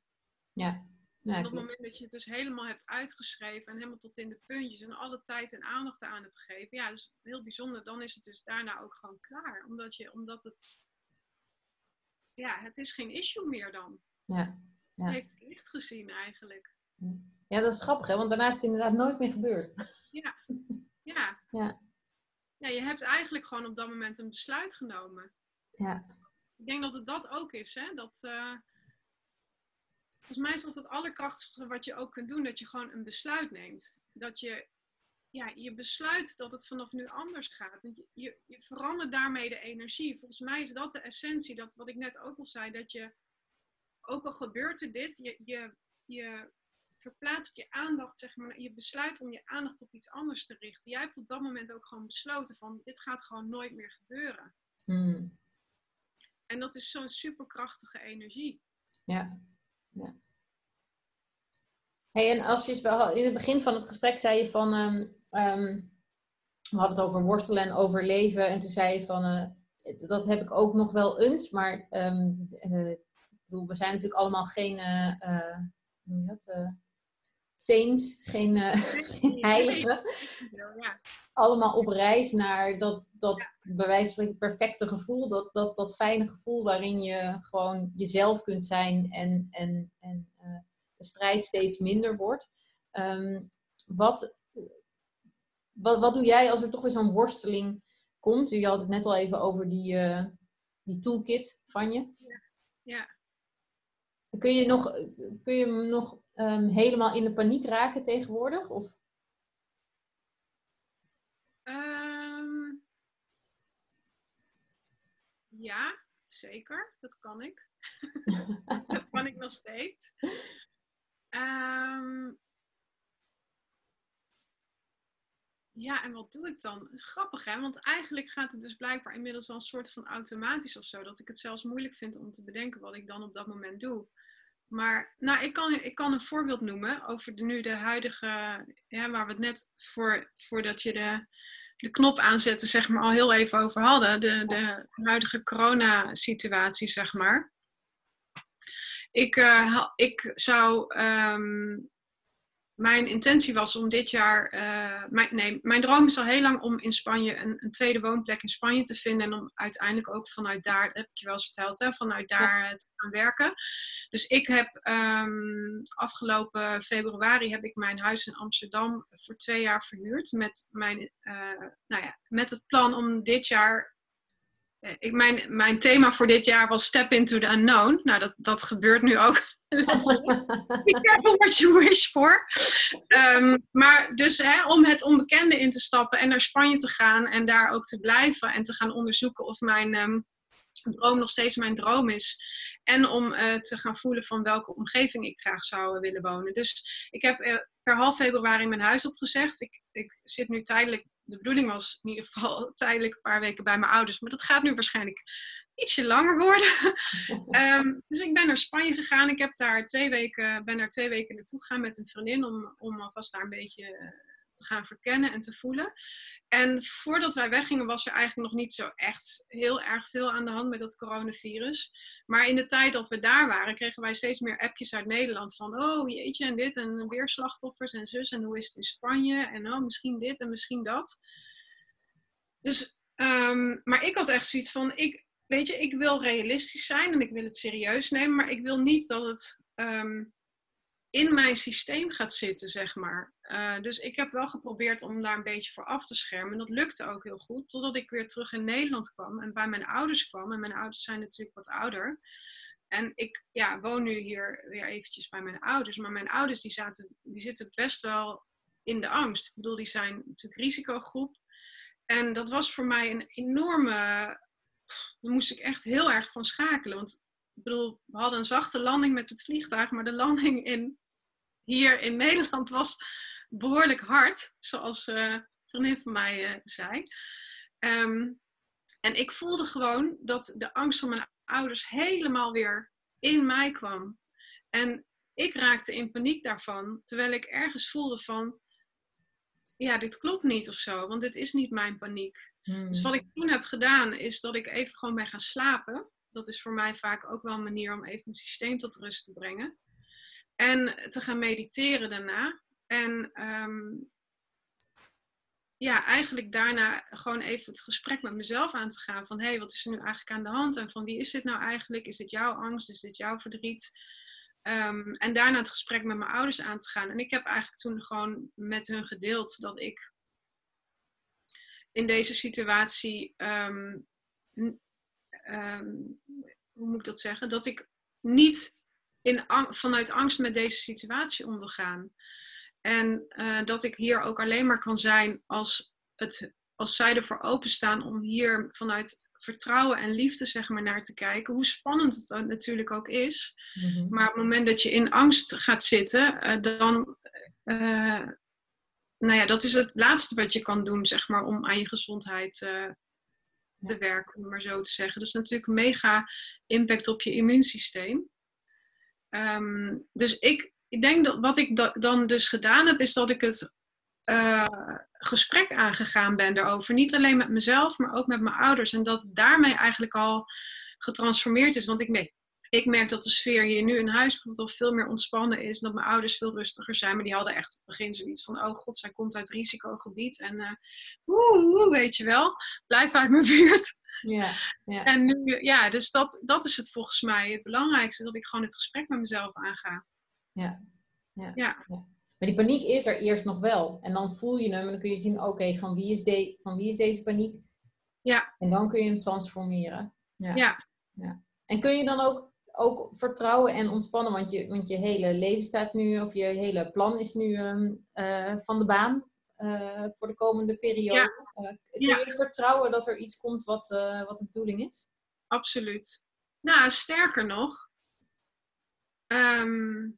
Ja. op het moment dat je het dus helemaal hebt uitgeschreven en helemaal tot in de puntjes en alle tijd en aandacht aan hebt gegeven, ja, dus heel bijzonder, dan is het dus daarna ook gewoon klaar. Omdat, je, omdat het, ja, het is geen issue meer dan. Ja. ja. Het heeft licht gezien eigenlijk. Ja, dat is grappig, hè? want daarna is het inderdaad nooit meer gebeurd. Ja. Ja. ja. Ja, je hebt eigenlijk gewoon op dat moment een besluit genomen. Ja ik denk dat het dat ook is. Hè? Dat, uh, volgens mij is dat het allerkrachtigste wat je ook kunt doen. Dat je gewoon een besluit neemt. Dat je, ja, je besluit dat het vanaf nu anders gaat. Je, je, je verandert daarmee de energie. Volgens mij is dat de essentie. Dat wat ik net ook al zei. Dat je, ook al gebeurt er dit, je, je, je verplaatst je aandacht, zeg maar, je besluit om je aandacht op iets anders te richten. Jij hebt op dat moment ook gewoon besloten van dit gaat gewoon nooit meer gebeuren. Hmm. En dat is zo'n superkrachtige energie. Ja. ja. Hey, en als je in het begin van het gesprek zei je van, ehm, ehm, we hadden het over worstelen en overleven. En toen zei je van, uh, dat heb ik ook nog wel eens, maar um, we zijn natuurlijk allemaal geen, uh, hoe dat, saints, geen, geen heiligen. Ja. Allemaal op reis naar dat, dat bij wijze van perfecte gevoel, dat, dat, dat fijne gevoel waarin je gewoon jezelf kunt zijn en, en, en de strijd steeds minder wordt. Ehm, wat, wat, wat doe jij als er toch weer zo'n worsteling komt? Je had het net al even over die, uh, die toolkit van je. Ja. ja. Kun je nog, kun je nog um, helemaal in de paniek raken tegenwoordig? Of? Um, ja, zeker. Dat kan ik. dat kan ik nog steeds. Um, ja, en wat doe ik dan? Grappig hè, want eigenlijk gaat het dus blijkbaar inmiddels al een soort van automatisch of zo. Dat ik het zelfs moeilijk vind om te bedenken wat ik dan op dat moment doe. Maar nou, ik, kan, ik kan een voorbeeld noemen over de, nu de huidige, ja, waar we het net voor, voordat je de, de knop aanzette, zeg maar, al heel even over hadden. De, de huidige coronasituatie, zeg maar. Ik, uh, ik zou. Um, mijn intentie was om dit jaar. Uh, mijn, nee, mijn droom is al heel lang om in Spanje een, een, tweede woonplek in Spanje te vinden. En om uiteindelijk ook vanuit daar, dat heb ik je wel eens verteld, hè, vanuit daar te gaan werken. Dus ik heb um, afgelopen februari heb ik mijn huis in Amsterdam voor twee jaar verhuurd. Met, mijn, uh, nou ja, met het plan om dit jaar eh, ik, mijn, mijn thema voor dit jaar was Step into the Unknown. Nou, dat, dat gebeurt nu ook. Be careful what you wish for. Um, maar dus hè, om het onbekende in te stappen en naar Spanje te gaan en daar ook te blijven en te gaan onderzoeken of mijn um, droom nog steeds mijn droom is. En om uh, te gaan voelen van welke omgeving ik graag zou willen wonen. Dus ik heb uh, per half februari mijn huis opgezegd. Ik, ik zit nu tijdelijk de bedoeling was in ieder geval tijdelijk een paar weken bij mijn ouders. Maar dat gaat nu waarschijnlijk ietsje langer worden. um, dus ik ben naar Spanje gegaan. Ik heb daar twee weken, ben daar twee weken naartoe gegaan met een vriendin om, om alvast daar een beetje eh, te gaan verkennen en te voelen. En voordat wij weggingen was er eigenlijk nog niet zo echt heel erg veel aan de hand met dat coronavirus. Maar in de tijd dat we daar waren, kregen wij steeds meer appjes uit Nederland van, oh jeetje en dit en weer slachtoffers en zus en hoe is het in Spanje en oh misschien dit en misschien dat. Dus, um, maar ik had echt zoiets van, ik, weet je, ik wil realistisch zijn en ik wil het serieus nemen, maar ik wil niet dat het um, in mijn systeem gaat zitten, zeg maar. Uh, dus ik heb wel geprobeerd om daar een beetje voor af te schermen. En dat lukte ook heel goed, totdat ik weer terug in Nederland kwam en bij mijn ouders kwam. En mijn ouders zijn natuurlijk wat ouder. En ik ja, woon nu hier weer eventjes bij mijn ouders. Maar mijn ouders die, zaten, die zitten best wel in de angst. Ik bedoel, die zijn natuurlijk risicogroep. En dat was voor mij een enorme... Daar moest ik echt heel erg van schakelen. Want ik bedoel, we hadden een zachte landing met het vliegtuig, maar de landing in, hier in Nederland was behoorlijk hard, zoals uh, een vriendin van mij uh, zei. Ehm, en ik voelde gewoon dat de angst van mijn ouders helemaal weer in mij kwam. En ik raakte in paniek daarvan, terwijl ik ergens voelde van, ja, dit klopt niet of zo, want dit is niet mijn paniek. Hmm. Dus wat ik toen heb gedaan, is dat ik even gewoon ben gaan slapen dat is voor mij vaak ook wel een manier om even mijn systeem tot rust te brengen. En te gaan mediteren daarna. En ehm, ja, eigenlijk daarna gewoon even het gesprek met mezelf aan te gaan. Van hé, hey, wat is er nu eigenlijk aan de hand? En van wie is dit nou eigenlijk? Is dit jouw angst? Is dit jouw verdriet? Um, en daarna het gesprek met mijn ouders aan te gaan. En ik heb eigenlijk toen gewoon met hun gedeeld dat ik in deze situatie Ehm, hoe moet ik dat zeggen? Dat ik niet in, vanuit angst met deze situatie om wil gaan. En uh, dat ik hier ook alleen maar kan zijn als, het, als zij ervoor openstaan om hier vanuit vertrouwen en liefde zeg maar, naar te kijken. Hoe spannend het natuurlijk ook is. Mhm. Maar op het moment dat je in angst gaat zitten, eh, dan. eh, nou ja, dat is het laatste wat je kan doen, zeg maar, om aan je gezondheid eh, te werken, om het maar zo te zeggen. Dus natuurlijk mega impact op je immuunsysteem. Ehm, dus ik, ik denk dat wat ik da- dan dus gedaan heb, is dat ik het eh, gesprek aangegaan ben daarover. Niet alleen met mezelf, maar ook met mijn ouders. En dat daarmee eigenlijk al getransformeerd is. Want ik, merk- ik merk dat de sfeer hier nu in huis bijvoorbeeld al veel meer ontspannen is. Dat mijn ouders veel rustiger zijn. Maar die hadden echt in het begin zoiets van: oh god, zij komt uit risicogebied. En oeh, oeh, weet je wel, blijf uit mijn buurt. Ja, ja. En nu, ja, dus dat, dat is het volgens mij het belangrijkste. Dat ik gewoon het gesprek met mezelf aanga. Ja. Ja. Ja. Maar die paniek is er eerst nog wel. En dan voel je hem en dan kun je zien, oké, van, wie is de, van wie is deze paniek? Ja. En dan kun je hem transformeren. Ja. Ja. En kun je dan ook, ook vertrouwen en ontspannen, want je, want je hele leven staat nu, of je hele plan is nu ehm, eh, van de baan eh, voor de komende periode. Ja. Eh, kun je vertrouwen dat er iets komt wat, wat de bedoeling is? absoluut. Nou, sterker nog, ehm,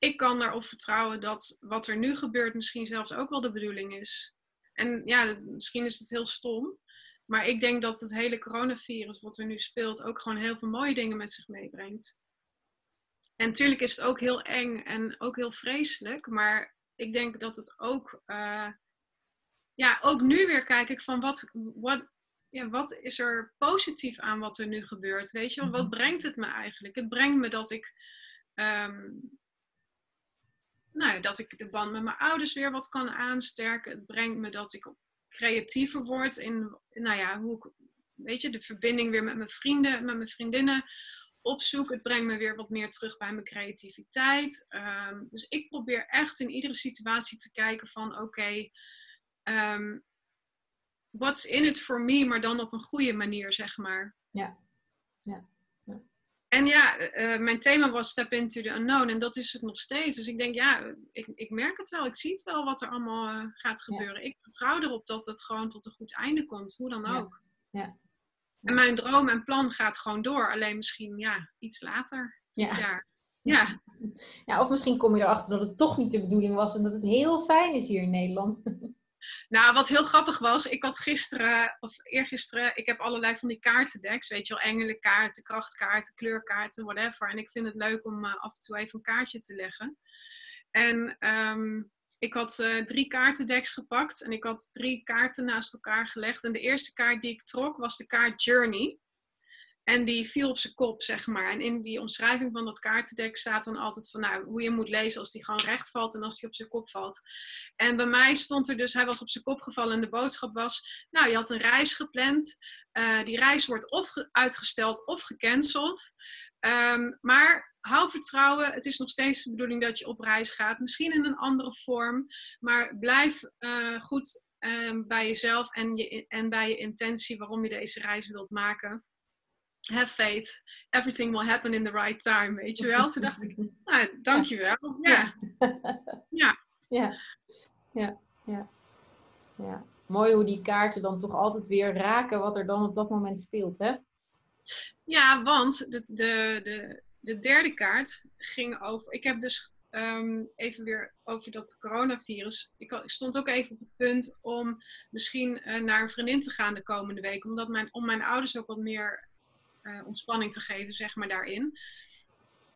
ik kan erop vertrouwen dat wat er nu gebeurt misschien zelfs ook wel de bedoeling is. En ja, misschien is het heel stom, maar ik denk dat het hele coronavirus wat er nu speelt ook gewoon heel veel mooie dingen met zich meebrengt. En natuurlijk is het ook heel eng en ook heel vreselijk, maar ik denk dat het ook, eh, ja, ook nu weer kijk ik van wat, wat, ja, wat is er positief aan wat er nu gebeurt? Weet je wat brengt het me eigenlijk? Het brengt me dat ik, ehm, nou, dat ik de band met mijn ouders weer wat kan aansterken. Het brengt me dat ik creatiever word in, nou ja, hoe ik, weet je, de verbinding weer met mijn vrienden, met mijn vriendinnen opzoek. Het brengt me weer wat meer terug bij mijn creativiteit. Ehm, dus ik probeer echt in iedere situatie te kijken van, oké, ehm, what's in it for me, maar dan op een goede manier, zeg maar. Ja. Ja. En ja, eh, mijn thema was Step into the Unknown en dat is het nog steeds. Dus ik denk, ja, ik, ik merk het wel. Ik zie het wel wat er allemaal eh, gaat gebeuren. Ik vertrouw erop dat het gewoon tot een goed einde komt, hoe dan ook. Ja. En mijn droom en plan gaat gewoon door, alleen misschien ja, iets later Ja. jaar. Ja, ja, of misschien kom je erachter dat het toch niet de bedoeling was en dat het heel fijn is hier in Nederland. Nou wat heel grappig was, ik had gisteren, of eergisteren, ik heb allerlei van die kaartendeks, weet je wel, engelenkaarten, krachtkaarten, kleurkaarten, whatever. En ik vind het leuk om eh, af en toe even een kaartje te leggen. En ehm, ik had eh, drie kaartendeks gepakt en ik had drie kaarten naast elkaar gelegd. En de eerste kaart die ik trok was de kaart Journey. En die viel op zijn kop, zeg maar. En in die omschrijving van dat kaartendek staat dan altijd van nou, hoe je moet lezen als die gewoon recht valt en als die op zijn kop valt. En bij mij stond er dus, hij was op zijn kop gevallen en de boodschap was, nou, je had een reis gepland. Eh, die reis wordt of ge- uitgesteld of gecanceld. Ehm, maar hou vertrouwen. Het is nog steeds de bedoeling dat je op reis gaat. Misschien in een andere vorm. Maar blijf eh, goed ehm, bij jezelf en, je, en bij je intentie waarom je deze reis wilt maken. Have faith. Everything will happen in the right time. Weet je wel? Toen dacht ik, nou, dankjewel. Ja. Ja. Ja, ja, ja. ja. Mooi hoe die kaarten dan toch altijd weer raken wat er dan op dat moment speelt, hè? Ja, want de, de, de, de derde kaart ging over. Ik heb dus ehm, even weer over dat coronavirus. Ik stond ook even op het punt om misschien eh, naar een vriendin te gaan de komende week. Omdat mijn, om mijn ouders ook wat meer eh, ontspanning te geven, zeg maar, daarin.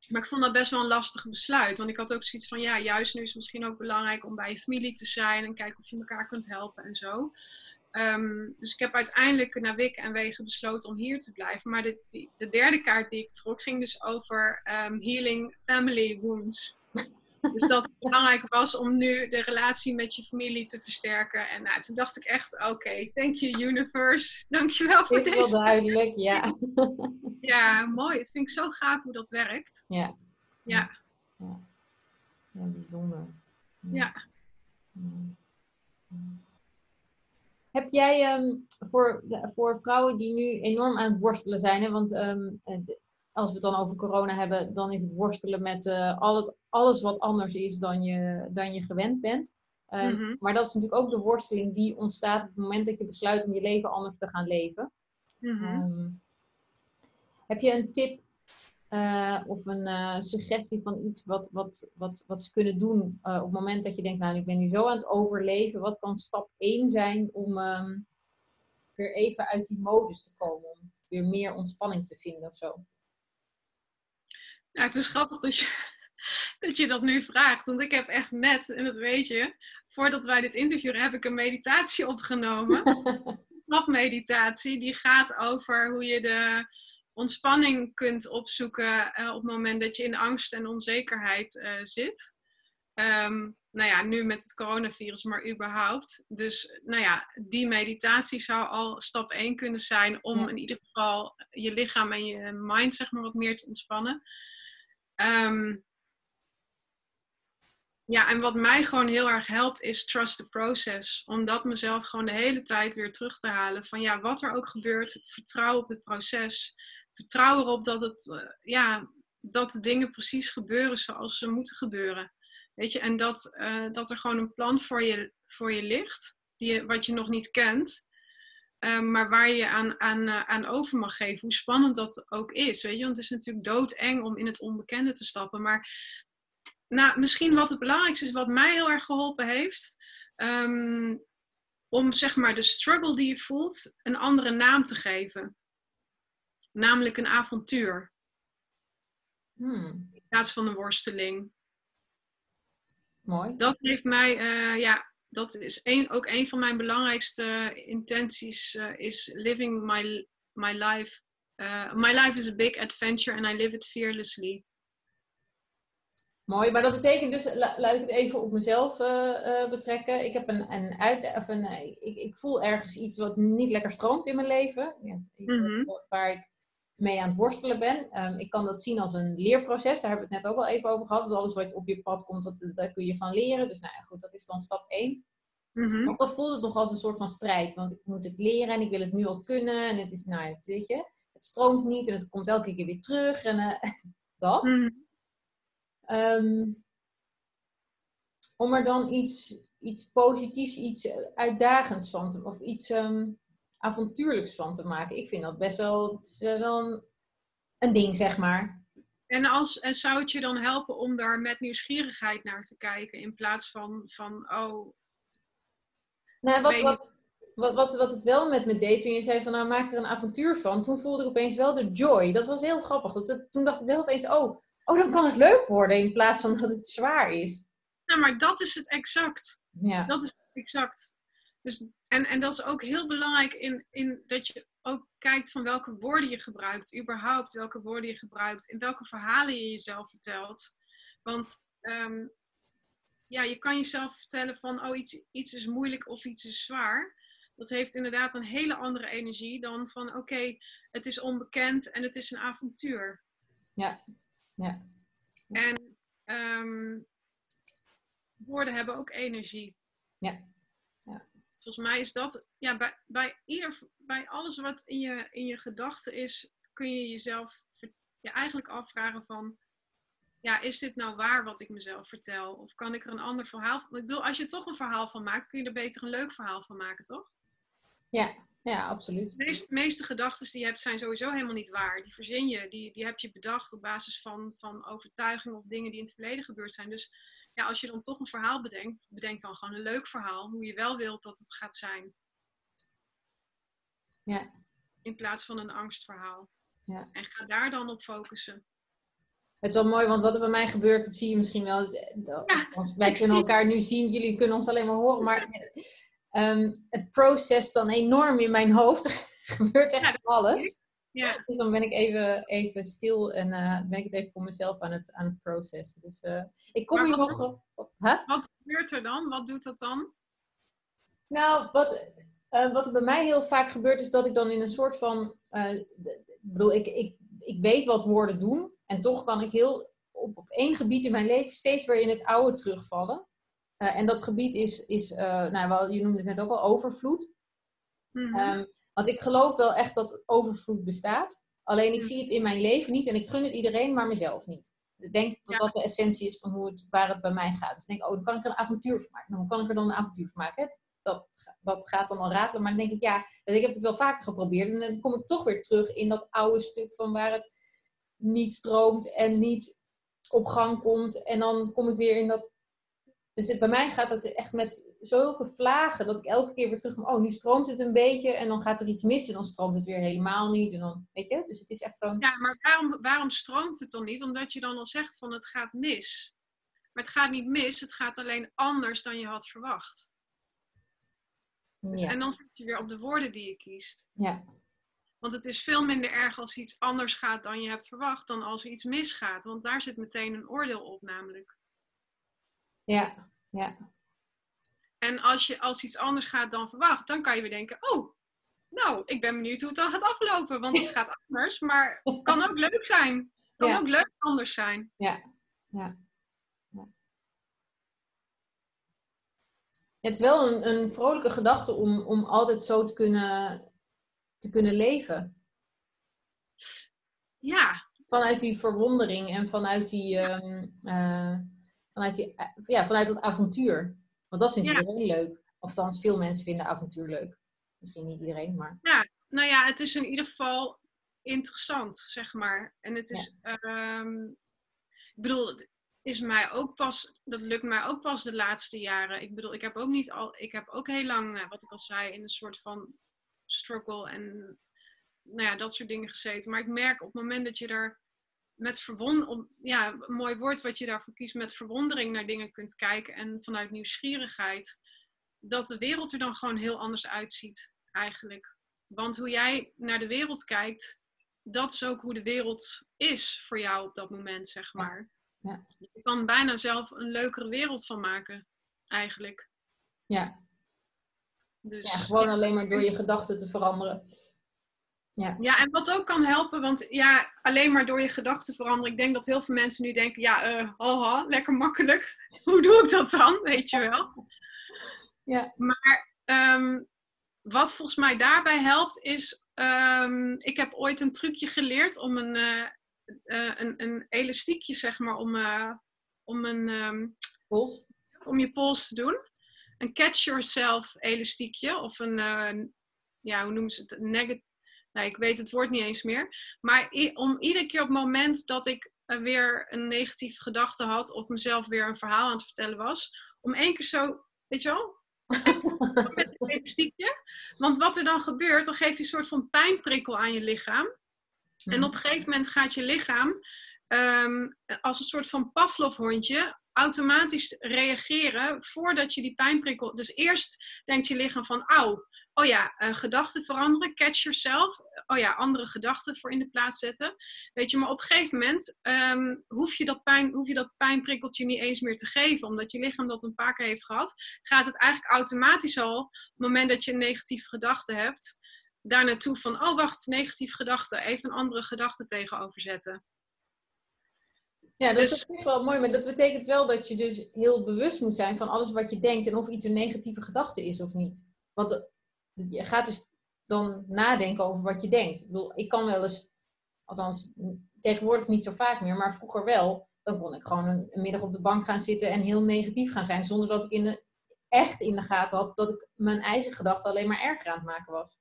Maar ik vond dat best wel een lastig besluit. Want ik had ook zoiets van, ja, juist nu is het misschien ook belangrijk om bij je familie te zijn. En kijken of je elkaar kunt helpen en zo. Ehm, dus ik heb uiteindelijk naar Wik en Wegen besloten om hier te blijven. Maar de, de derde kaart die ik trok ging dus over ehm, healing family wounds. Dus dat het belangrijk was om nu de relatie met je familie te versterken. En nou, toen dacht ik echt, oké, thank you universe. Dankjewel voor Is wel deze. duidelijk, ja. Ja, mooi. Het vind ik zo gaaf hoe dat werkt. Ja. Ja, Ja, bijzonder. ja. Heb jij ehm, voor, voor vrouwen die nu enorm aan het worstelen zijn, hè, want ehm, eh, als we het dan over corona hebben, dan is het worstelen met eh, al het, alles wat anders is dan je, dan je gewend bent. Ehm, Mhm. Maar dat is natuurlijk ook de worsteling die ontstaat op het moment dat je besluit om je leven anders te gaan leven. Mhm. Ehm, heb je een tip uh, of een uh, suggestie van iets wat, wat, wat, wat ze kunnen doen op het moment dat je denkt, nou ik ben nu zo aan het overleven, wat kan stap 1 zijn om um, weer even uit die modus te komen, om weer meer ontspanning te vinden of zo? Nou, het is grappig dat je, dat je dat nu vraagt, want ik heb echt net, en dat weet je, voordat wij dit interview heb ik een meditatie opgenomen. meditatie, die gaat over hoe je de ontspanning kunt opzoeken uh, op het moment dat je in angst en onzekerheid uh, zit. Um, nou ja, nu met het coronavirus, maar überhaupt. Dus nou ja, die meditatie zou al stap 1 kunnen zijn om in ieder geval je lichaam en je mind zeg maar wat meer te ontspannen. Um, ja, en wat mij gewoon heel erg helpt is trust the process. Om dat mezelf gewoon de hele tijd weer terug te halen. Van ja, wat er ook gebeurt, vertrouw op het proces vertrouw erop dat, het, eh, ja, dat de dingen precies gebeuren zoals ze moeten gebeuren. Weet je, en dat, uh, dat er gewoon een plan voor je, voor je ligt, die, wat je nog niet kent, uh, maar waar je aan, aan, aan over mag geven, hoe spannend dat ook is. Weet je, want het is natuurlijk doodeng om in het onbekende te stappen. Maar nou, misschien wat het belangrijkste is, wat mij heel erg geholpen heeft, um, om zeg maar de struggle die je voelt een andere naam te geven namelijk een avontuur. Hmm. In plaats van een worsteling. Mooi. Dat heeft mij, uh, ja, dat is een, ook een van mijn belangrijkste intenties, uh, is living my, my life. Uh, my life is a big adventure and I live it fearlessly. Mooi, maar dat betekent dus, laat ik het even op mezelf betrekken. Ik heb een, een uit, of een, ik, ik voel ergens iets wat niet lekker stroomt in mijn leven. Ja, iets mm -hmm. waar ik mee aan het worstelen ben. Ehm, ik kan dat zien als een leerproces. Daar hebben we het net ook al even over gehad. Dat alles wat op je pad komt, dat, daar kun je van leren. Dus nou ja, goed, dat is dan stap 1. Mm -hmm. Maar dat voelt het nog als een soort van strijd. Want ik moet het leren en ik wil het nu al kunnen. En het is, nou weet je, het stroomt niet en het komt elke keer weer terug. En uh, dat. Mhm. Ehm, om er dan iets, iets positiefs, iets uitdagends van te, of iets ehm, avontuurlijks van te maken. Ik vind dat best wel, wel een, ding, zeg maar. En, als, en zou het je dan helpen om daar met nieuwsgierigheid naar te kijken in plaats van, van oh. Nou, wat, wat, wat, wat, wat het wel met me deed toen je zei van nou maak er een avontuur van, toen voelde ik opeens wel de joy. Dat was heel grappig. toen dacht ik wel opeens, oh, oh, dan kan het leuk worden in plaats van dat het zwaar is. Ja, maar dat is het exact. Ja. Dat is exact. Dus en, en dat is ook heel belangrijk in, in dat je ook kijkt van welke woorden je gebruikt, überhaupt welke woorden je gebruikt, in welke verhalen je jezelf vertelt. Want um, ja, je kan jezelf vertellen van, oh, iets, iets is moeilijk of iets is zwaar. Dat heeft inderdaad een hele andere energie dan van, oké, het is onbekend en het is een avontuur. Ja, ja. En um, woorden hebben ook energie. Ja volgens mij is dat, ja, bij, bij, ieder, bij alles wat in je, in je gedachten is, kun je jezelf je eigenlijk afvragen van, ja, is dit nou waar wat ik mezelf vertel? Of kan ik er een ander verhaal van... Ik bedoel, als je toch een verhaal van maakt, kun je er beter een leuk verhaal van maken, toch? Ja, ja, absoluut. De meeste, meeste gedachten die je hebt zijn sowieso helemaal niet waar. Die verzin je, die, die heb je bedacht op basis van, van overtuigingen of dingen die in het verleden gebeurd zijn. Dus ja, als je dan toch een verhaal bedenkt, bedenk dan gewoon een leuk verhaal, hoe je wel wilt dat het gaat zijn. Ja. In plaats van een angstverhaal. Ja. En ga daar dan op focussen. Het is wel mooi, want wat er bij mij gebeurt, dat zie je misschien wel. Ja. Wij kunnen elkaar nu zien, jullie kunnen ons alleen maar horen. Maar um, het proces dan enorm in mijn hoofd. er gebeurt echt van alles. Ja. Dus dan ben ik even, even stil en uh, ben ik het even voor mezelf aan het, aan het processen. Dus uh, ik kom hier nog op. Huh? Wat gebeurt er dan? Wat doet dat dan? Nou, wat, uh, wat er bij mij heel vaak gebeurt, is dat ik dan in een soort van. ik bedoel, ik, ik, ik weet wat woorden doen. En toch kan ik heel op, op één gebied in mijn leven steeds weer in het oude terugvallen. en dat gebied is, is nou, je noemde het net ook al, overvloed. Mm -hmm. Want ik geloof wel echt dat overvloed bestaat. Alleen ik zie het in mijn leven niet en ik gun het iedereen, maar mezelf niet. Ik denk dat dat de essentie is van hoe het, waar het bij mij gaat. Dus ik denk, oh, dan kan ik er een avontuur van maken. Nou, hoe kan ik er dan een avontuur van maken? dat, dat gaat dan al ratelen. Maar dan denk ik, ja, ik heb het wel vaker geprobeerd. En dan kom ik toch weer terug in dat oude stuk van waar het niet stroomt en niet op gang komt. En dan kom ik weer in dat. Dus het, bij mij gaat het echt met zulke vlagen dat ik elke keer weer terug kom. Oh, nu stroomt het een beetje en dan gaat er iets mis en dan stroomt het weer helemaal niet. En dan, weet je, dus het is echt zo'n. Ja, maar waarom, waarom stroomt het dan niet? Omdat je dan al zegt van het gaat mis. Maar het gaat niet mis, het gaat alleen anders dan je had verwacht. Dus, En dan zit je weer op de woorden die je kiest. Ja. Want het is veel minder erg als iets anders gaat dan je hebt verwacht, dan als er iets misgaat. Want daar zit meteen een oordeel op, namelijk. Ja, ja. En als, je, als iets anders gaat dan verwacht, dan kan je weer denken: oh, nou, ik ben benieuwd hoe het dan gaat aflopen. Want het gaat anders, maar het kan ook leuk zijn. Het kan ook leuk anders zijn. Ja, ja. Het is wel een, een vrolijke gedachte om, om altijd zo te kunnen, te kunnen leven. Ja. Vanuit die verwondering en vanuit die, um, uh, vanuit, die ja, vanuit dat avontuur. Want dat vindt ja. iedereen leuk. Of veel mensen vinden avontuur leuk. Misschien niet iedereen, maar. Ja, nou ja, het is in ieder geval interessant, zeg maar. En het is. Ja. Um, ik bedoel, is mij ook pas, dat lukt mij ook pas de laatste jaren. Ik bedoel, ik heb ook niet al, ik heb ook heel lang, eh, wat ik al zei, in een soort van struggle en nou ja, dat soort dingen gezeten. Maar ik merk op het moment dat je er met verwondering, ja, een mooi woord wat je daarvoor kiest, met verwondering naar dingen kunt kijken en vanuit nieuwsgierigheid, dat de wereld er dan gewoon heel anders uitziet, eigenlijk. Want hoe jij naar de wereld kijkt, dat is ook hoe de wereld is voor jou op dat moment, zeg maar. Ja. Je kan bijna zelf een leukere wereld van maken, eigenlijk. Ja. Dus, ja, gewoon alleen maar door je gedachten te veranderen. Ja. ja, en wat ook kan helpen, want ja, alleen maar door je gedachten veranderen. Ik denk dat heel veel mensen nu denken, ja, uh, haha, lekker makkelijk. Hoe doe ik dat dan, weet je wel? Ja. Maar um, wat volgens mij daarbij helpt, is, um, ik heb ooit een trucje geleerd om een, uh, uh, een, een elastiekje, zeg maar, om, uh, om, een, um, pols. om je pols te doen. Een catch yourself elastiekje. Of een, ja, hoe noemen ze het? Negative. Nee, ik weet het woord niet eens meer. Maar om iedere keer op het moment dat ik weer een negatieve gedachte had, of mezelf weer een verhaal aan het vertellen was, om één keer zo, weet je wel, met een elastiekje. Want wat er dan gebeurt, dan geef je een soort van pijnprikkel aan je lichaam. En op een gegeven moment gaat je lichaam ehm, als een soort van Pavlov-hondje automatisch reageren voordat je die pijnprikkel. Dus eerst denkt je lichaam van, auw, oh ja, uh, gedachten veranderen, catch yourself. Oh ja, andere gedachten voor in de plaats zetten. Weet je, maar op een gegeven moment um, hoef, je dat pijn, hoef je dat pijnprikkeltje niet eens meer te geven. Omdat je lichaam dat een paar keer heeft gehad, gaat het eigenlijk automatisch al, op het moment dat je een negatieve gedachte hebt, daar naartoe van, oh wacht, negatieve gedachten, even een andere gedachte tegenover zetten. Ja, dat dus, is wel mooi, maar dat betekent wel dat je dus heel bewust moet zijn van alles wat je denkt en of iets een negatieve gedachte is of niet. Want je gaat dus dan nadenken over wat je denkt. Ik ik kan wel eens, althans tegenwoordig niet zo vaak meer, maar vroeger wel, dan kon ik gewoon een, middag op de bank gaan zitten en heel negatief gaan zijn, zonder dat ik in echt in de gaten had dat ik mijn eigen gedachten alleen maar erger aan het maken was.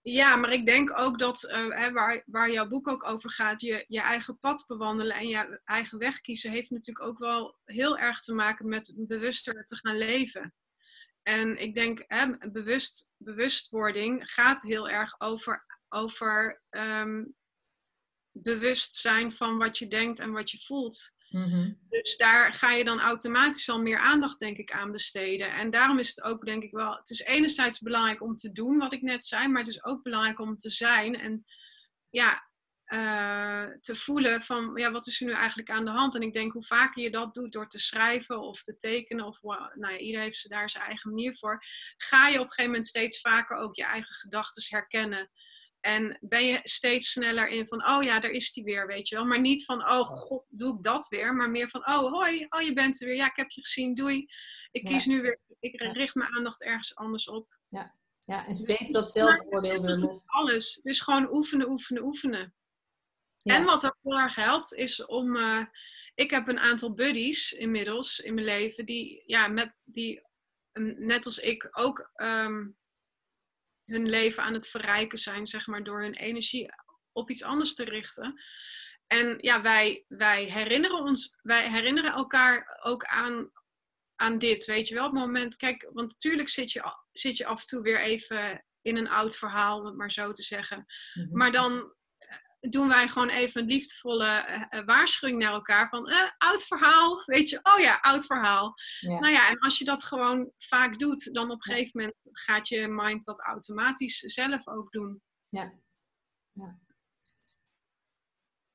Ja, maar ik denk ook dat hè, waar, waar jouw boek ook over gaat, je, je eigen pad bewandelen en je eigen weg kiezen, heeft natuurlijk ook wel heel erg te maken met bewuster te gaan leven. En ik denk, hè, bewust, bewustwording gaat heel erg over, over um, bewust zijn van wat je denkt en wat je voelt. Mhm. Dus daar ga je dan automatisch al meer aandacht, denk ik, aan besteden. En daarom is het ook, denk ik wel, het is enerzijds belangrijk om te doen wat ik net zei, maar het is ook belangrijk om te zijn en ja, uh, te voelen van, ja, wat is er nu eigenlijk aan de hand? En ik denk, hoe vaker je dat doet door te schrijven of te tekenen, of nou ja, ieder heeft daar zijn eigen manier voor, ga je op een gegeven moment steeds vaker ook je eigen gedachten herkennen. En ben je steeds sneller in van, oh ja, daar is die weer, weet je wel. Maar niet van, oh god, doe ik dat weer. Maar meer van, oh hoi, oh je bent er weer. Ja, ik heb je gezien, doei. Ik kies nu weer, ik richt mijn aandacht ergens anders op. Ja, ja en steeds dat zelfoordeel weer los. Alles. Dus gewoon oefenen, oefenen, oefenen. En wat ook heel erg helpt, is om... Uh, ik heb een aantal buddies inmiddels in mijn leven die, ja, met, die net als ik ook ehm, hun leven aan het verrijken zijn, zeg maar, door hun energie op iets anders te richten. En ja, wij, wij herinneren ons, wij herinneren elkaar ook aan, aan dit, weet je wel. Op het moment, kijk, want natuurlijk zit je, zit je af en toe weer even in een oud verhaal, om het maar zo te zeggen. Mhm. Maar dan doen wij gewoon even een liefdevolle uh, waarschuwing naar elkaar van uh, oud verhaal, weet je, oh ja, oud verhaal. Nou ja, en als je dat gewoon vaak doet, dan op een gegeven moment gaat je mind dat automatisch zelf ook doen. Ja. ja.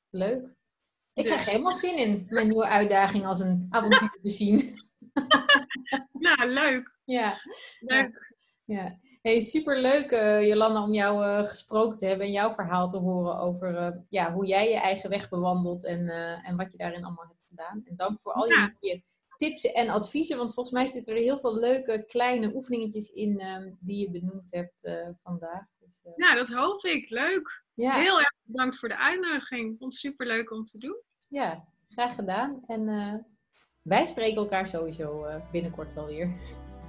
Leuk. Ik krijg dus- helemaal zin in mijn nieuwe uitdaging als een avontuur te zien. nou, leuk. Ja. Leuk. Ja. Hey, superleuk uh, Jolanda om jou uh, gesproken te hebben en jouw verhaal te horen over uh, ja, hoe jij je eigen weg bewandelt en, en wat je daarin allemaal hebt gedaan. En dank voor al je, je, tips en adviezen, want volgens mij zitten er heel veel leuke kleine oefeningetjes in ehm, die je benoemd hebt vandaag. Dus, ja, dat hoop ik. Leuk. Ja. Heel erg bedankt voor de uitnodiging. Vond het superleuk om te doen. Ja, graag gedaan. En wij spreken elkaar sowieso binnenkort wel weer.